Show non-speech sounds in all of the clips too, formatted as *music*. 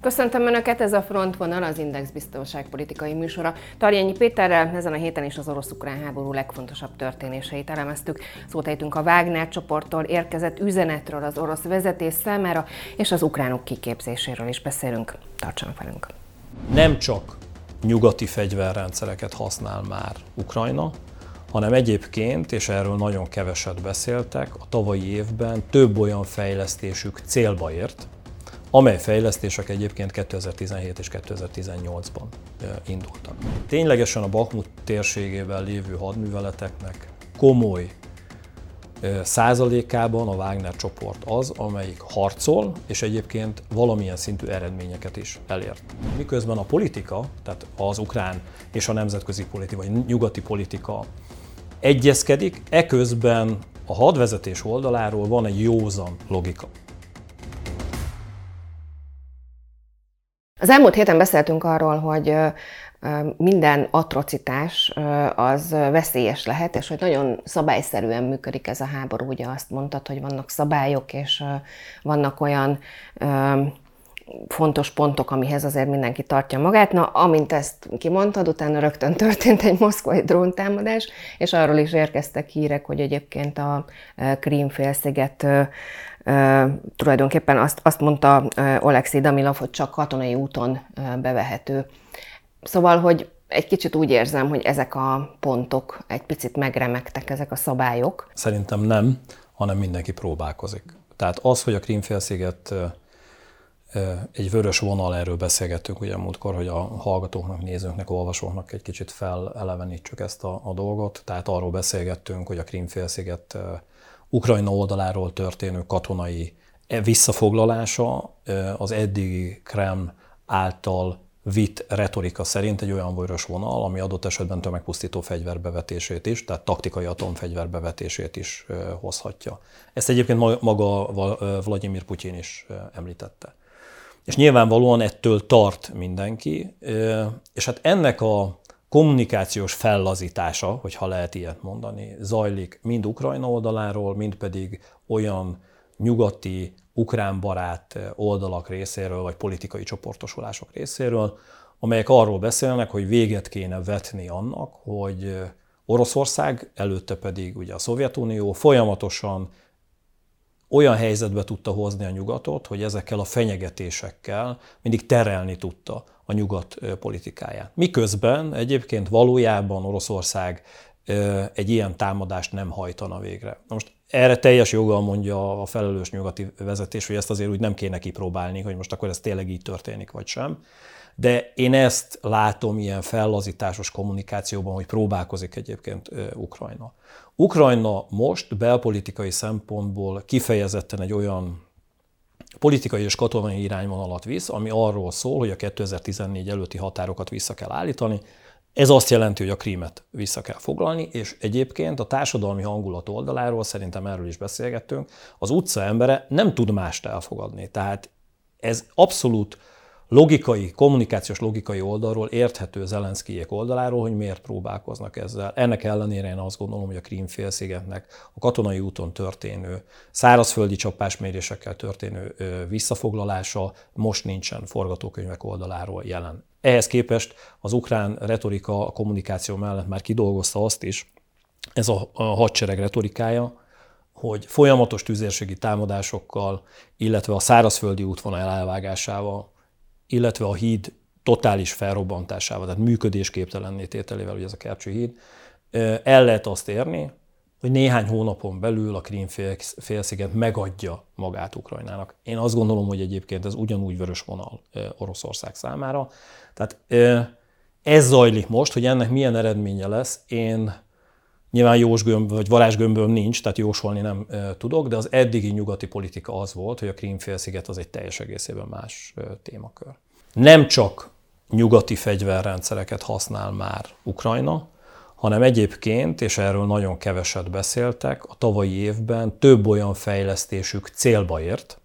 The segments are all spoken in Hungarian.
Köszöntöm Önöket, ez a Frontvonal, az Index biztonságpolitikai műsora. Tarjányi Péterrel ezen a héten is az orosz-ukrán háború legfontosabb történéseit elemeztük. Szót ejtünk a Wagner csoporttól érkezett üzenetről az orosz vezetés számára, és az ukránok kiképzéséről is beszélünk. Tartsanak velünk! Nem csak nyugati fegyverrendszereket használ már Ukrajna, hanem egyébként, és erről nagyon keveset beszéltek, a tavalyi évben több olyan fejlesztésük célba ért, amely fejlesztések egyébként 2017 és 2018-ban indultak. Ténylegesen a Bakmut térségében lévő hadműveleteknek komoly százalékában a Wagner csoport az, amelyik harcol, és egyébként valamilyen szintű eredményeket is elért. Miközben a politika, tehát az ukrán és a nemzetközi politika, vagy nyugati politika egyezkedik, eközben a hadvezetés oldaláról van egy józan logika. Az elmúlt héten beszéltünk arról, hogy minden atrocitás az veszélyes lehet, és hogy nagyon szabályszerűen működik ez a háború. Ugye azt mondtad, hogy vannak szabályok, és vannak olyan fontos pontok, amihez azért mindenki tartja magát. Na, amint ezt kimondtad, utána rögtön történt egy moszkvai dróntámadás, és arról is érkeztek hírek, hogy egyébként a Krím-félsziget tulajdonképpen azt, azt mondta Oleksiy Damilov, hogy csak katonai úton bevehető. Szóval, hogy egy kicsit úgy érzem, hogy ezek a pontok egy picit megremegtek, ezek a szabályok. Szerintem nem, hanem mindenki próbálkozik. Tehát az, hogy a Krímfélsziget egy vörös vonal, erről beszélgettünk ugye múltkor, hogy a hallgatóknak, nézőknek, olvasóknak egy kicsit felelevenítsük ezt a, a dolgot. Tehát arról beszélgettünk, hogy a Krímfélsziget Ukrajna oldaláról történő katonai e visszafoglalása az eddigi Krem által vitt retorika szerint egy olyan vörös vonal, ami adott esetben tömegpusztító fegyverbevetését is, tehát taktikai atomfegyverbevetését is hozhatja. Ezt egyébként maga Vladimir Putyin is említette. És nyilvánvalóan ettől tart mindenki, és hát ennek a kommunikációs fellazítása, hogyha lehet ilyet mondani, zajlik mind Ukrajna oldaláról, mind pedig olyan nyugati, ukrán barát oldalak részéről, vagy politikai csoportosulások részéről, amelyek arról beszélnek, hogy véget kéne vetni annak, hogy Oroszország, előtte pedig ugye a Szovjetunió folyamatosan olyan helyzetbe tudta hozni a nyugatot, hogy ezekkel a fenyegetésekkel mindig terelni tudta a nyugat politikáját. Miközben egyébként valójában Oroszország egy ilyen támadást nem hajtana végre. Most erre teljes joggal mondja a felelős nyugati vezetés, hogy ezt azért úgy nem kéne kipróbálni, hogy most akkor ez tényleg így történik, vagy sem. De én ezt látom ilyen fellazításos kommunikációban, hogy próbálkozik egyébként Ukrajna. Ukrajna most belpolitikai szempontból kifejezetten egy olyan politikai és katonai irányvonalat visz, ami arról szól, hogy a 2014 előtti határokat vissza kell állítani. Ez azt jelenti, hogy a krímet vissza kell foglalni, és egyébként a társadalmi hangulat oldaláról, szerintem erről is beszélgettünk, az utca embere nem tud mást elfogadni. Tehát ez abszolút logikai, kommunikációs logikai oldalról érthető Zelenszkijék oldaláról, hogy miért próbálkoznak ezzel. Ennek ellenére én azt gondolom, hogy a Krímfélszigetnek a katonai úton történő, szárazföldi csapásmérésekkel történő visszafoglalása most nincsen forgatókönyvek oldaláról jelen. Ehhez képest az ukrán retorika a kommunikáció mellett már kidolgozta azt is, ez a, a hadsereg retorikája, hogy folyamatos tüzérségi támadásokkal, illetve a szárazföldi útvonal elvágásával illetve a híd totális felrobbantásával, tehát működésképtelenné tételével, hogy ez a Kercső híd, el lehet azt érni, hogy néhány hónapon belül a Krím félsziget megadja magát Ukrajnának. Én azt gondolom, hogy egyébként ez ugyanúgy vörös vonal Oroszország számára. Tehát ez zajlik most, hogy ennek milyen eredménye lesz, én nyilván jósgömb vagy varázsgömböm nincs, tehát jósolni nem tudok, de az eddigi nyugati politika az volt, hogy a Krím-félsziget az egy teljes egészében más témakör. Nem csak nyugati fegyverrendszereket használ már Ukrajna, hanem egyébként, és erről nagyon keveset beszéltek, a tavalyi évben több olyan fejlesztésük célba ért,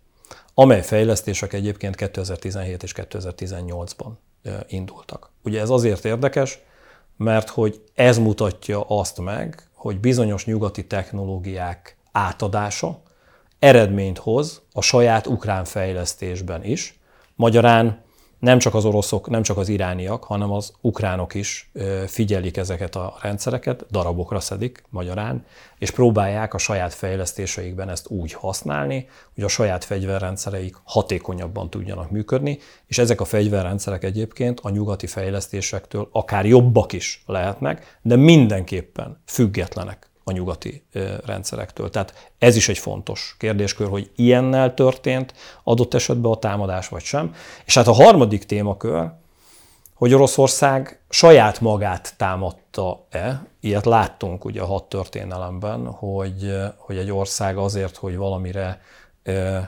amely fejlesztések egyébként 2017 és 2018-ban indultak. Ugye ez azért érdekes, mert hogy ez mutatja azt meg, hogy bizonyos nyugati technológiák átadása eredményt hoz a saját ukrán fejlesztésben is. Magyarán nem csak az oroszok, nem csak az irániak, hanem az ukránok is figyelik ezeket a rendszereket, darabokra szedik magyarán, és próbálják a saját fejlesztéseikben ezt úgy használni, hogy a saját fegyverrendszereik hatékonyabban tudjanak működni, és ezek a fegyverrendszerek egyébként a nyugati fejlesztésektől akár jobbak is lehetnek, de mindenképpen függetlenek a nyugati rendszerektől. Tehát ez is egy fontos kérdéskör, hogy ilyennel történt adott esetben a támadás vagy sem. És hát a harmadik témakör, hogy Oroszország saját magát támadta-e. Ilyet láttunk ugye a hat történelemben, hogy, hogy egy ország azért, hogy valamire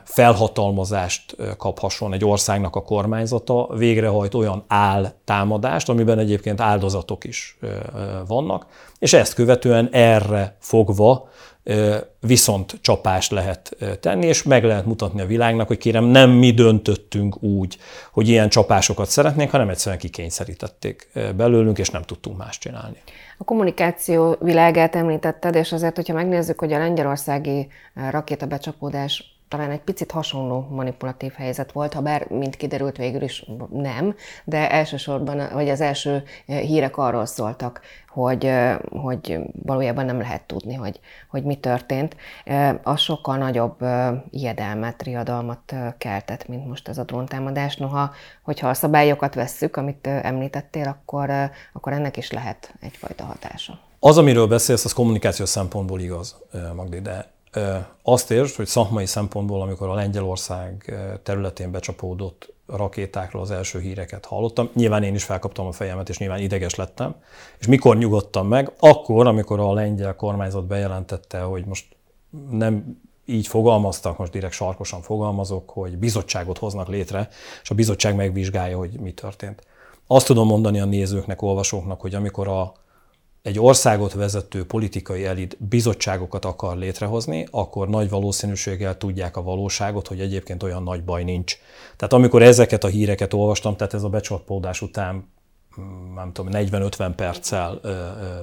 felhatalmazást kaphasson egy országnak a kormányzata, végrehajt olyan áltámadást, amiben egyébként áldozatok is vannak, és ezt követően erre fogva viszont csapást lehet tenni, és meg lehet mutatni a világnak, hogy kérem, nem mi döntöttünk úgy, hogy ilyen csapásokat szeretnénk, hanem egyszerűen kikényszerítették belőlünk, és nem tudtunk más csinálni. A kommunikáció világát említetted, és azért, hogyha megnézzük, hogy a lengyelországi rakétabecsapódás talán egy picit hasonló manipulatív helyzet volt, ha bár, mint kiderült végül is nem, de elsősorban, vagy az első hírek arról szóltak, hogy, hogy valójában nem lehet tudni, hogy, hogy mi történt. Az sokkal nagyobb ijedelmet, riadalmat keltett, mint most ez a dróntámadás. Noha, hogyha a szabályokat vesszük, amit említettél, akkor, akkor ennek is lehet egyfajta hatása. Az, amiről beszélsz, az kommunikációs szempontból igaz, Magdi, de azt értsd, hogy szakmai szempontból, amikor a Lengyelország területén becsapódott rakétákról az első híreket hallottam, nyilván én is felkaptam a fejemet, és nyilván ideges lettem. És mikor nyugodtam meg? Akkor, amikor a lengyel kormányzat bejelentette, hogy most nem így fogalmaztak, most direkt sarkosan fogalmazok, hogy bizottságot hoznak létre, és a bizottság megvizsgálja, hogy mi történt. Azt tudom mondani a nézőknek, olvasóknak, hogy amikor a egy országot vezető politikai elit bizottságokat akar létrehozni, akkor nagy valószínűséggel tudják a valóságot, hogy egyébként olyan nagy baj nincs. Tehát amikor ezeket a híreket olvastam, tehát ez a becsapódás után mm, nem tudom, 40-50 perccel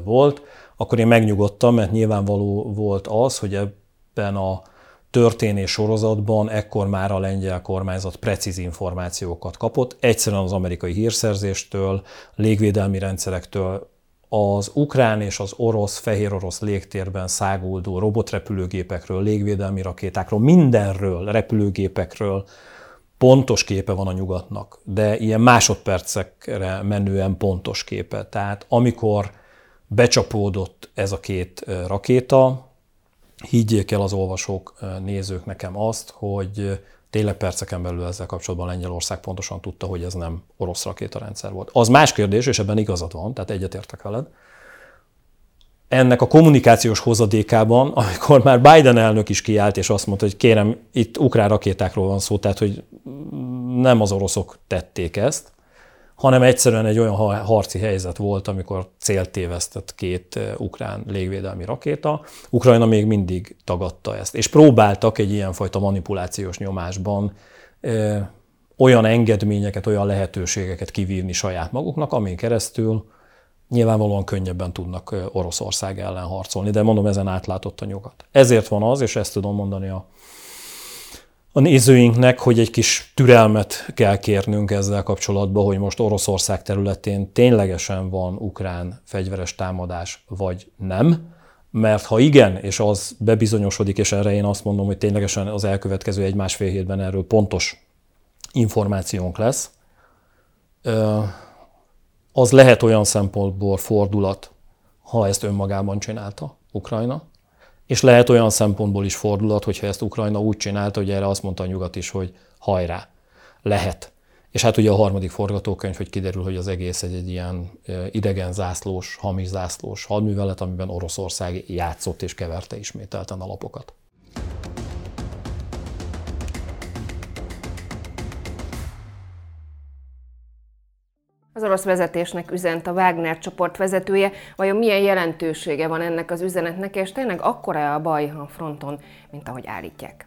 volt, akkor én megnyugodtam, mert nyilvánvaló volt az, hogy ebben a történés sorozatban ekkor már a lengyel kormányzat precíz információkat kapott, egyszerűen az amerikai hírszerzéstől, légvédelmi rendszerektől, az ukrán és az orosz, fehér orosz légtérben száguldó robotrepülőgépekről, légvédelmi rakétákról, mindenről, repülőgépekről pontos képe van a nyugatnak, de ilyen másodpercekre menően pontos képe. Tehát amikor becsapódott ez a két rakéta, higgyék el az olvasók, nézők nekem azt, hogy tényleg perceken belül ezzel kapcsolatban Lengyelország pontosan tudta, hogy ez nem orosz rakétarendszer volt. Az más kérdés, és ebben igazad van, tehát egyetértek veled. Ennek a kommunikációs hozadékában, *laughs* amikor már Biden elnök is kiállt, és azt mondta, hogy kérem, itt ukrán rakétákról van szó, tehát hogy nem az oroszok tették ezt, hanem egyszerűen egy olyan harci helyzet volt, amikor célt tévesztett két ukrán légvédelmi rakéta. Ukrajna még mindig tagadta ezt, és próbáltak egy ilyenfajta manipulációs nyomásban olyan engedményeket, olyan lehetőségeket kivívni saját maguknak, amin keresztül nyilvánvalóan könnyebben tudnak Oroszország ellen harcolni, de mondom, ezen átlátott a nyugat. Ezért van az, és ezt tudom mondani a a nézőinknek, hogy egy kis türelmet kell kérnünk ezzel kapcsolatban, hogy most Oroszország területén ténylegesen van ukrán fegyveres támadás, vagy nem. Mert ha igen, és az bebizonyosodik, és erre én azt mondom, hogy ténylegesen az elkövetkező egy-másfél hétben erről pontos információnk lesz, az lehet olyan szempontból fordulat, ha ezt önmagában csinálta Ukrajna, és lehet olyan szempontból is fordulat, hogyha ezt Ukrajna úgy csinálta, hogy erre azt mondta a nyugat is, hogy hajrá, lehet. És hát ugye a harmadik forgatókönyv, hogy kiderül, hogy az egész egy, egy ilyen idegen zászlós, hamis zászlós hadművelet, amiben Oroszország játszott és keverte ismételten a Az orosz vezetésnek üzent a Wagner csoport vezetője. Vajon milyen jelentősége van ennek az üzenetnek, és tényleg akkora a baj a fronton, mint ahogy állítják?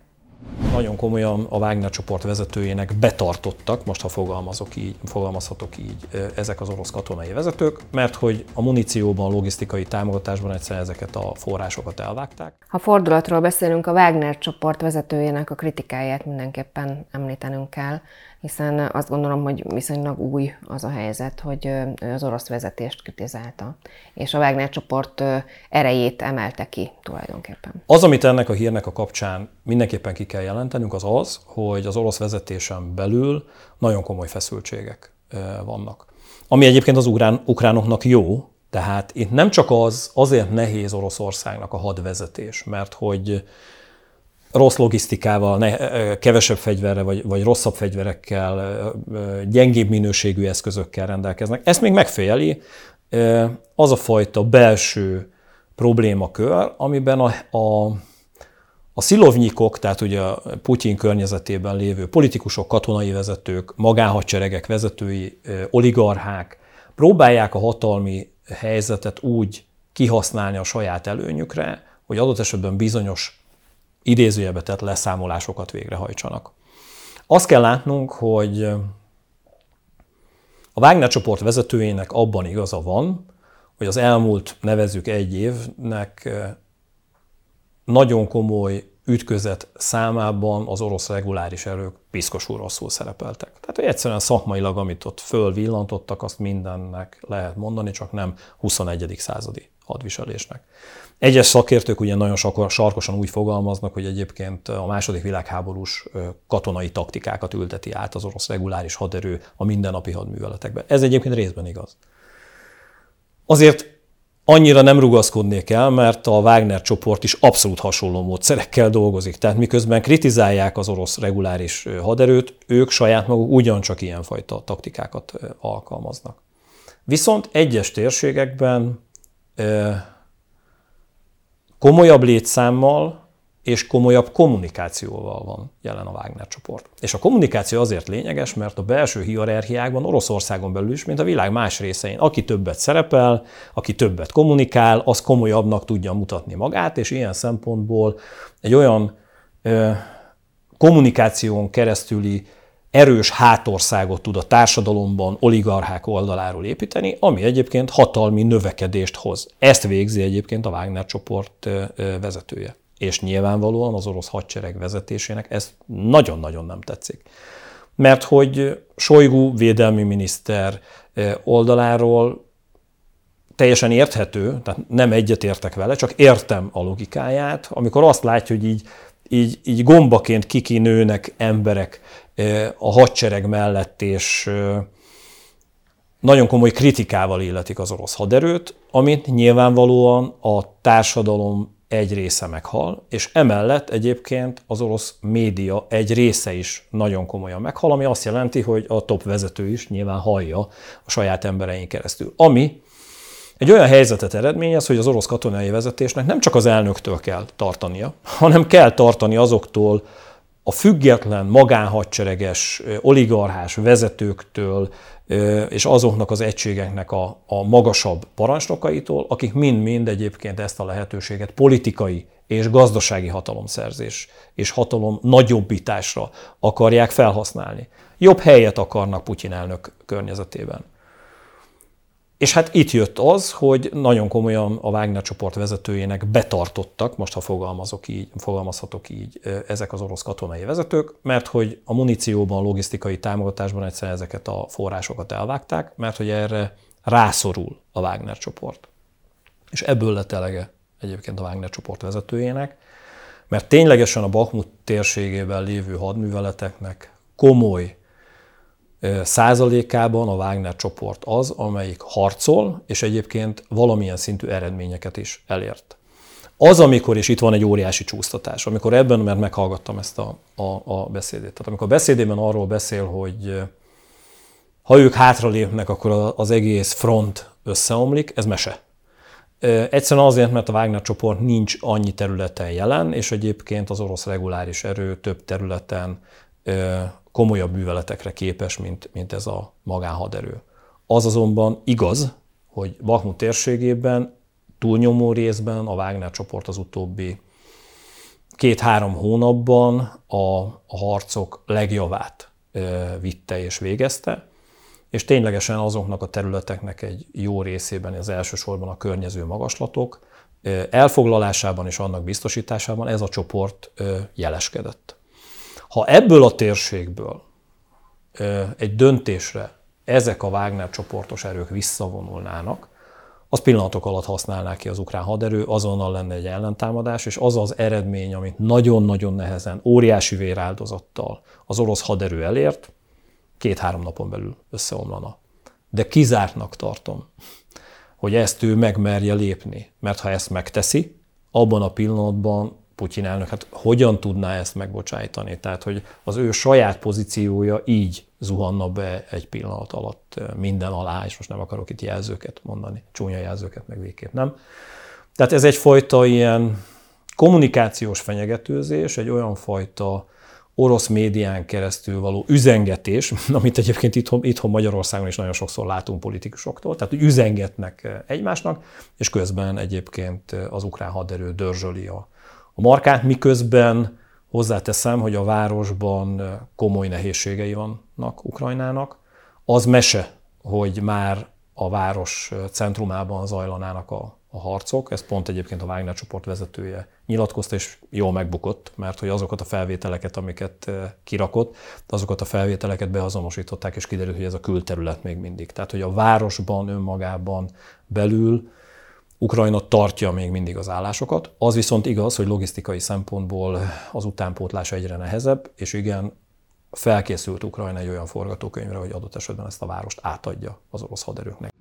Nagyon komolyan a Wagner csoport vezetőjének betartottak, most ha fogalmazok így, fogalmazhatok így, ezek az orosz katonai vezetők, mert hogy a munícióban, logisztikai támogatásban egyszer ezeket a forrásokat elvágták. Ha fordulatról beszélünk, a Wagner csoport vezetőjének a kritikáját mindenképpen említenünk kell. Hiszen azt gondolom, hogy viszonylag új az a helyzet, hogy az orosz vezetést kritizálta, és a Wagner csoport erejét emelte ki tulajdonképpen. Az, amit ennek a hírnek a kapcsán mindenképpen ki kell jelentenünk, az az, hogy az orosz vezetésen belül nagyon komoly feszültségek vannak. Ami egyébként az ukrán, ukránoknak jó, tehát itt nem csak az, azért nehéz Oroszországnak a hadvezetés, mert hogy rossz logisztikával, ne, kevesebb fegyverre vagy, vagy rosszabb fegyverekkel, gyengébb minőségű eszközökkel rendelkeznek. Ezt még megfejeli az a fajta belső problémakör, amiben a, a, a szilovnyikok, tehát ugye a Putyin környezetében lévő politikusok, katonai vezetők, magánhadseregek vezetői, oligarchák próbálják a hatalmi helyzetet úgy kihasználni a saját előnyükre, hogy adott esetben bizonyos idézőjelbe tett leszámolásokat végrehajtsanak. Azt kell látnunk, hogy a Wagner csoport vezetőjének abban igaza van, hogy az elmúlt nevezük egy évnek nagyon komoly ütközet számában az orosz reguláris erők piszkosul rosszul szerepeltek. Tehát, hogy egyszerűen szakmailag, amit ott fölvillantottak, azt mindennek lehet mondani, csak nem 21. századi hadviselésnek. Egyes szakértők ugye nagyon sarkosan úgy fogalmaznak, hogy egyébként a második világháborús katonai taktikákat ülteti át az orosz reguláris haderő a mindennapi hadműveletekbe. Ez egyébként részben igaz. Azért annyira nem rugaszkodnék el, mert a Wagner csoport is abszolút hasonló módszerekkel dolgozik. Tehát miközben kritizálják az orosz reguláris haderőt, ők saját maguk ugyancsak ilyenfajta taktikákat alkalmaznak. Viszont egyes térségekben komolyabb létszámmal és komolyabb kommunikációval van jelen a Wagner csoport. És a kommunikáció azért lényeges, mert a belső hierarchiákban Oroszországon belül is, mint a világ más részein, aki többet szerepel, aki többet kommunikál, az komolyabbnak tudja mutatni magát, és ilyen szempontból egy olyan ö, kommunikáción keresztüli erős hátországot tud a társadalomban oligarchák oldaláról építeni, ami egyébként hatalmi növekedést hoz. Ezt végzi egyébként a Wagner csoport vezetője. És nyilvánvalóan az orosz hadsereg vezetésének ez nagyon-nagyon nem tetszik. Mert hogy Sojgu védelmi miniszter oldaláról teljesen érthető, tehát nem egyetértek vele, csak értem a logikáját, amikor azt látja, hogy így, így, így gombaként kikinőnek emberek a hadsereg mellett, és nagyon komoly kritikával illetik az orosz haderőt, amit nyilvánvalóan a társadalom egy része meghal, és emellett egyébként az orosz média egy része is nagyon komolyan meghal, ami azt jelenti, hogy a top vezető is nyilván hallja a saját embereink keresztül. Ami egy olyan helyzetet eredményez, hogy az orosz katonai vezetésnek nem csak az elnöktől kell tartania, hanem kell tartani azoktól a független, magánhadsereges, oligarchás vezetőktől és azoknak az egységeknek a, a magasabb parancsnokaitól, akik mind-mind egyébként ezt a lehetőséget politikai és gazdasági hatalomszerzés és hatalom nagyobbításra akarják felhasználni. Jobb helyet akarnak Putyin elnök környezetében. És hát itt jött az, hogy nagyon komolyan a Wagner csoport vezetőjének betartottak, most ha fogalmazok így, fogalmazhatok így, ezek az orosz katonai vezetők, mert hogy a munícióban, a logisztikai támogatásban egyszer ezeket a forrásokat elvágták, mert hogy erre rászorul a Wagner csoport. És ebből lett elege egyébként a Wagner csoport vezetőjének, mert ténylegesen a Bakhmut térségében lévő hadműveleteknek komoly százalékában a Wagner csoport az, amelyik harcol, és egyébként valamilyen szintű eredményeket is elért. Az, amikor, és itt van egy óriási csúsztatás, amikor ebben, mert meghallgattam ezt a, a, a beszédét, tehát amikor a beszédében arról beszél, hogy ha ők hátralépnek, akkor az egész front összeomlik, ez mese. Egyszerűen azért, mert a Wagner csoport nincs annyi területen jelen, és egyébként az orosz reguláris erő több területen komolyabb műveletekre képes, mint, mint ez a magánhaderő. Az azonban igaz, hogy Bakhmut térségében túlnyomó részben a Wagner csoport az utóbbi két-három hónapban a, a harcok legjavát vitte és végezte, és ténylegesen azoknak a területeknek egy jó részében, az elsősorban a környező magaslatok, elfoglalásában és annak biztosításában ez a csoport jeleskedett. Ha ebből a térségből egy döntésre ezek a Wagner csoportos erők visszavonulnának, az pillanatok alatt használná ki az ukrán haderő, azonnal lenne egy ellentámadás, és az az eredmény, amit nagyon-nagyon nehezen, óriási véráldozattal az orosz haderő elért, két-három napon belül összeomlana. De kizártnak tartom, hogy ezt ő megmerje lépni, mert ha ezt megteszi, abban a pillanatban Putyin elnök, hát hogyan tudná ezt megbocsájtani? Tehát, hogy az ő saját pozíciója így zuhanna be egy pillanat alatt minden alá, és most nem akarok itt jelzőket mondani, csúnya jelzőket meg végképp nem. Tehát ez egyfajta ilyen kommunikációs fenyegetőzés, egy olyan fajta orosz médián keresztül való üzengetés, *laughs* amit egyébként itthon, itthon Magyarországon is nagyon sokszor látunk politikusoktól, tehát hogy üzengetnek egymásnak, és közben egyébként az ukrán haderő dörzsöli a, a markát, miközben hozzáteszem, hogy a városban komoly nehézségei vannak Ukrajnának. Az mese, hogy már a város centrumában zajlanának a, a harcok. Ez pont egyébként a Wagner csoport vezetője nyilatkozta, és jól megbukott, mert hogy azokat a felvételeket, amiket kirakott, azokat a felvételeket beazonosították, és kiderült, hogy ez a külterület még mindig. Tehát, hogy a városban önmagában belül Ukrajna tartja még mindig az állásokat. Az viszont igaz, hogy logisztikai szempontból az utánpótlása egyre nehezebb, és igen, felkészült Ukrajna egy olyan forgatókönyvre, hogy adott esetben ezt a várost átadja az orosz haderőknek.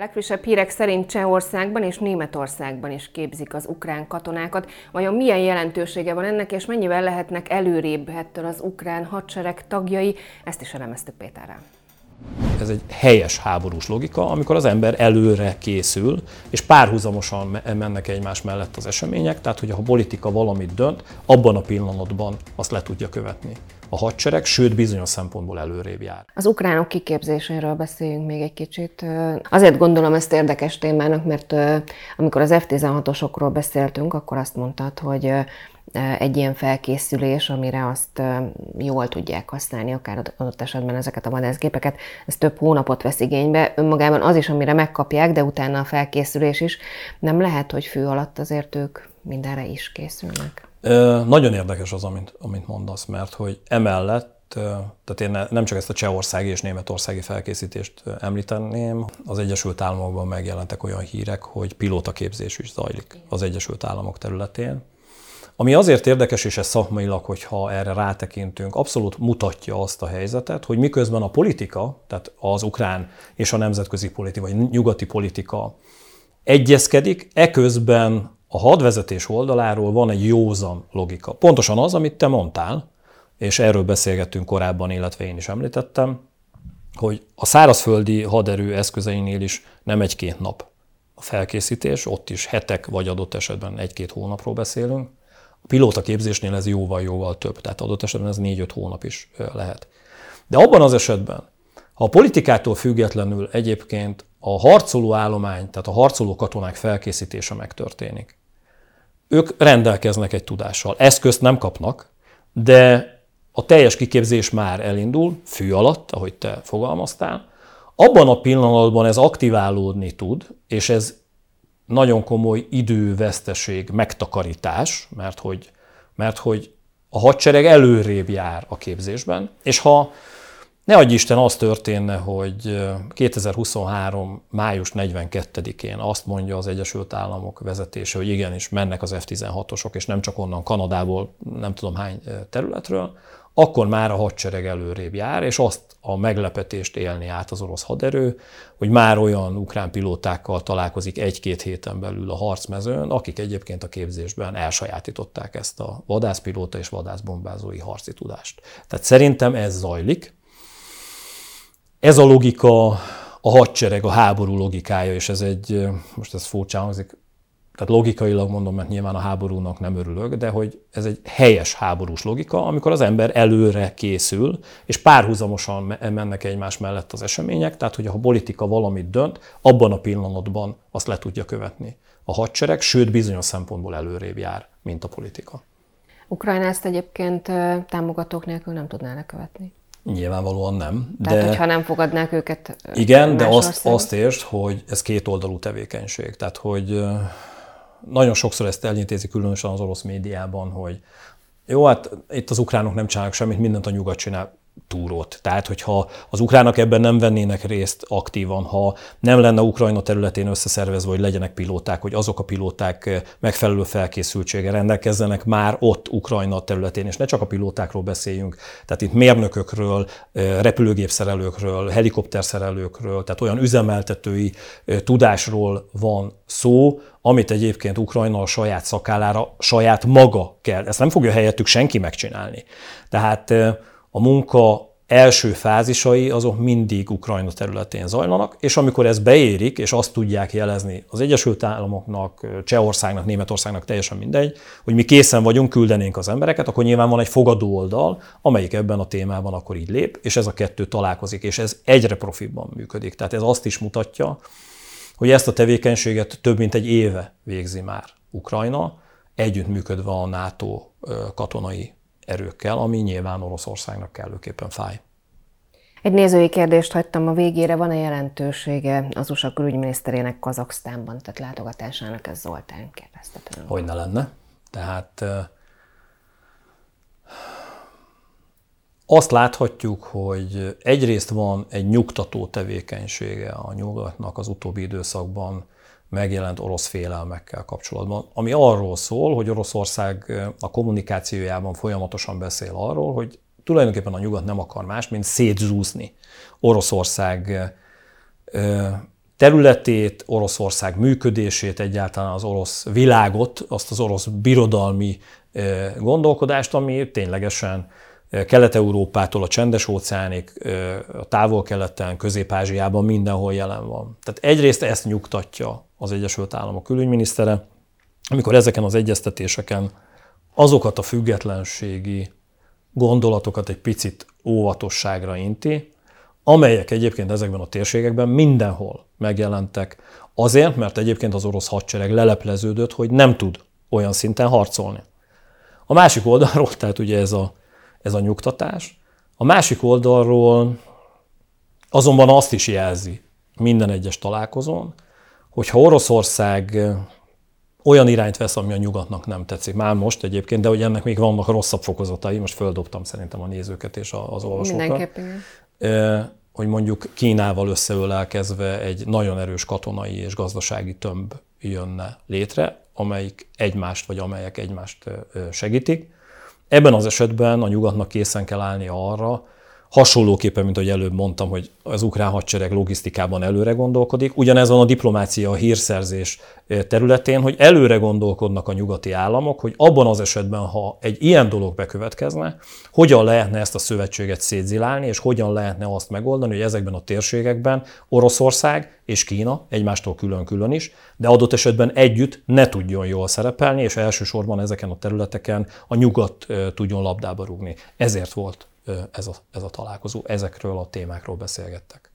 Legfrissebb hírek szerint Csehországban és Németországban is képzik az ukrán katonákat. Vajon milyen jelentősége van ennek, és mennyivel lehetnek előrébb ettől az ukrán hadsereg tagjai? Ezt is elemeztük Péterrel. Ez egy helyes háborús logika, amikor az ember előre készül, és párhuzamosan mennek egymás mellett az események, tehát hogy ha a politika valamit dönt, abban a pillanatban azt le tudja követni a hadsereg, sőt bizonyos szempontból előrébb jár. Az ukránok kiképzéséről beszéljünk még egy kicsit. Azért gondolom ezt érdekes témának, mert amikor az F-16-osokról beszéltünk, akkor azt mondtad, hogy egy ilyen felkészülés, amire azt jól tudják használni, akár adott esetben ezeket a vadászgépeket, ez több hónapot vesz igénybe. Önmagában az is, amire megkapják, de utána a felkészülés is. Nem lehet, hogy fő alatt azért ők mindenre is készülnek. Nagyon érdekes az, amit, amit mondasz, mert hogy emellett tehát én nem csak ezt a csehországi és németországi felkészítést említeném, az Egyesült Államokban megjelentek olyan hírek, hogy pilótaképzés is zajlik az Egyesült Államok területén. Ami azért érdekes, és ez szakmailag, hogyha erre rátekintünk, abszolút mutatja azt a helyzetet, hogy miközben a politika, tehát az ukrán és a nemzetközi politika, vagy nyugati politika egyezkedik, eközben a hadvezetés oldaláról van egy józan logika. Pontosan az, amit te mondtál, és erről beszélgettünk korábban, illetve én is említettem, hogy a szárazföldi haderő eszközeinél is nem egy-két nap a felkészítés, ott is hetek, vagy adott esetben egy-két hónapról beszélünk. A pilóta képzésnél ez jóval-jóval több, tehát adott esetben ez négy-öt hónap is lehet. De abban az esetben, ha a politikától függetlenül egyébként a harcoló állomány, tehát a harcoló katonák felkészítése megtörténik, ők rendelkeznek egy tudással. Eszközt nem kapnak, de a teljes kiképzés már elindul, fű alatt, ahogy te fogalmaztál. Abban a pillanatban ez aktiválódni tud, és ez nagyon komoly időveszteség, megtakarítás, mert hogy, mert hogy a hadsereg előrébb jár a képzésben, és ha ne adj Isten, az történne, hogy 2023. május 42-én azt mondja az Egyesült Államok vezetése, hogy igenis mennek az F-16-osok, és nem csak onnan Kanadából, nem tudom hány területről, akkor már a hadsereg előrébb jár, és azt a meglepetést élni át az orosz haderő, hogy már olyan ukrán pilótákkal találkozik egy-két héten belül a harcmezőn, akik egyébként a képzésben elsajátították ezt a vadászpilóta és vadászbombázói harci tudást. Tehát szerintem ez zajlik, ez a logika, a hadsereg, a háború logikája, és ez egy, most ez furcsán hangzik, tehát logikailag mondom, mert nyilván a háborúnak nem örülök, de hogy ez egy helyes háborús logika, amikor az ember előre készül, és párhuzamosan mennek egymás mellett az események, tehát hogy a politika valamit dönt, abban a pillanatban azt le tudja követni a hadsereg, sőt bizonyos szempontból előrébb jár, mint a politika. Ukrajna ezt egyébként támogatók nélkül nem tudná lekövetni. Nyilvánvalóan nem. De, Tehát, hogyha nem fogadnák őket. Igen, de azt, azt értsd, hogy ez két oldalú tevékenység. Tehát, hogy nagyon sokszor ezt elintézi különösen az orosz médiában, hogy jó, hát itt az ukránok nem csinálnak semmit, mindent a nyugat csinál túrót. Tehát, hogyha az ukránok ebben nem vennének részt aktívan, ha nem lenne Ukrajna területén összeszervezve, hogy legyenek pilóták, hogy azok a pilóták eh, megfelelő felkészültsége rendelkezzenek már ott Ukrajna területén, és ne csak a pilótákról beszéljünk, tehát itt mérnökökről, eh, repülőgépszerelőkről, helikopterszerelőkről, tehát olyan üzemeltetői eh, tudásról van szó, amit egyébként Ukrajna a saját szakálára, saját maga kell. Ezt nem fogja helyettük senki megcsinálni. Tehát a munka első fázisai azok mindig Ukrajna területén zajlanak, és amikor ez beérik, és azt tudják jelezni az Egyesült Államoknak, Csehországnak, Németországnak, teljesen mindegy, hogy mi készen vagyunk, küldenénk az embereket, akkor nyilván van egy fogadó oldal, amelyik ebben a témában akkor így lép, és ez a kettő találkozik, és ez egyre profibban működik. Tehát ez azt is mutatja, hogy ezt a tevékenységet több mint egy éve végzi már Ukrajna, együttműködve a NATO katonai erőkkel, ami nyilván Oroszországnak kellőképpen fáj. Egy nézői kérdést hagytam a végére, van-e jelentősége az USA külügyminiszterének Kazaksztánban, tehát látogatásának, ez Zoltán kérdezte tőlem. Hogy ne lenne. Tehát azt láthatjuk, hogy egyrészt van egy nyugtató tevékenysége a nyugatnak az utóbbi időszakban, megjelent orosz félelmekkel kapcsolatban, ami arról szól, hogy Oroszország a kommunikációjában folyamatosan beszél arról, hogy tulajdonképpen a nyugat nem akar más, mint szétzúzni Oroszország területét, Oroszország működését, egyáltalán az orosz világot, azt az orosz birodalmi gondolkodást, ami ténylegesen Kelet-Európától a csendes óceánig, a távol-keleten, Közép-Ázsiában mindenhol jelen van. Tehát egyrészt ezt nyugtatja az Egyesült Államok külügyminisztere, amikor ezeken az egyeztetéseken azokat a függetlenségi gondolatokat egy picit óvatosságra inti, amelyek egyébként ezekben a térségekben mindenhol megjelentek. Azért, mert egyébként az orosz hadsereg lelepleződött, hogy nem tud olyan szinten harcolni. A másik oldalról, *laughs* tehát ugye ez a, ez a nyugtatás, a másik oldalról azonban azt is jelzi minden egyes találkozón, hogyha Oroszország olyan irányt vesz, ami a nyugatnak nem tetszik. Már most egyébként, de hogy ennek még vannak rosszabb fokozatai, most földobtam szerintem a nézőket és az olvasókat. Mindenképpen. Hogy mondjuk Kínával összeölelkezve egy nagyon erős katonai és gazdasági tömb jönne létre, amelyik egymást, vagy amelyek egymást segítik. Ebben az esetben a nyugatnak készen kell állni arra, Hasonlóképpen, mint ahogy előbb mondtam, hogy az ukrán hadsereg logisztikában előre gondolkodik, ugyanez van a diplomácia, a hírszerzés területén, hogy előre gondolkodnak a nyugati államok, hogy abban az esetben, ha egy ilyen dolog bekövetkezne, hogyan lehetne ezt a szövetséget szétzilálni, és hogyan lehetne azt megoldani, hogy ezekben a térségekben Oroszország és Kína egymástól külön-külön is, de adott esetben együtt ne tudjon jól szerepelni, és elsősorban ezeken a területeken a nyugat tudjon labdába rúgni. Ezért volt ez a, ez a találkozó. Ezekről a témákról beszélgettek.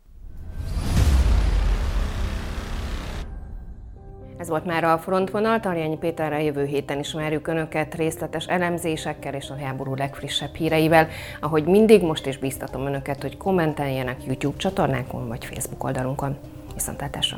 Ez volt már a frontvonal. Tarjányi Péterrel jövő héten ismerjük Önöket részletes elemzésekkel és a háború legfrissebb híreivel. Ahogy mindig, most is bíztatom Önöket, hogy kommenteljenek YouTube csatornánkon vagy Facebook oldalunkon. Viszontlátásra!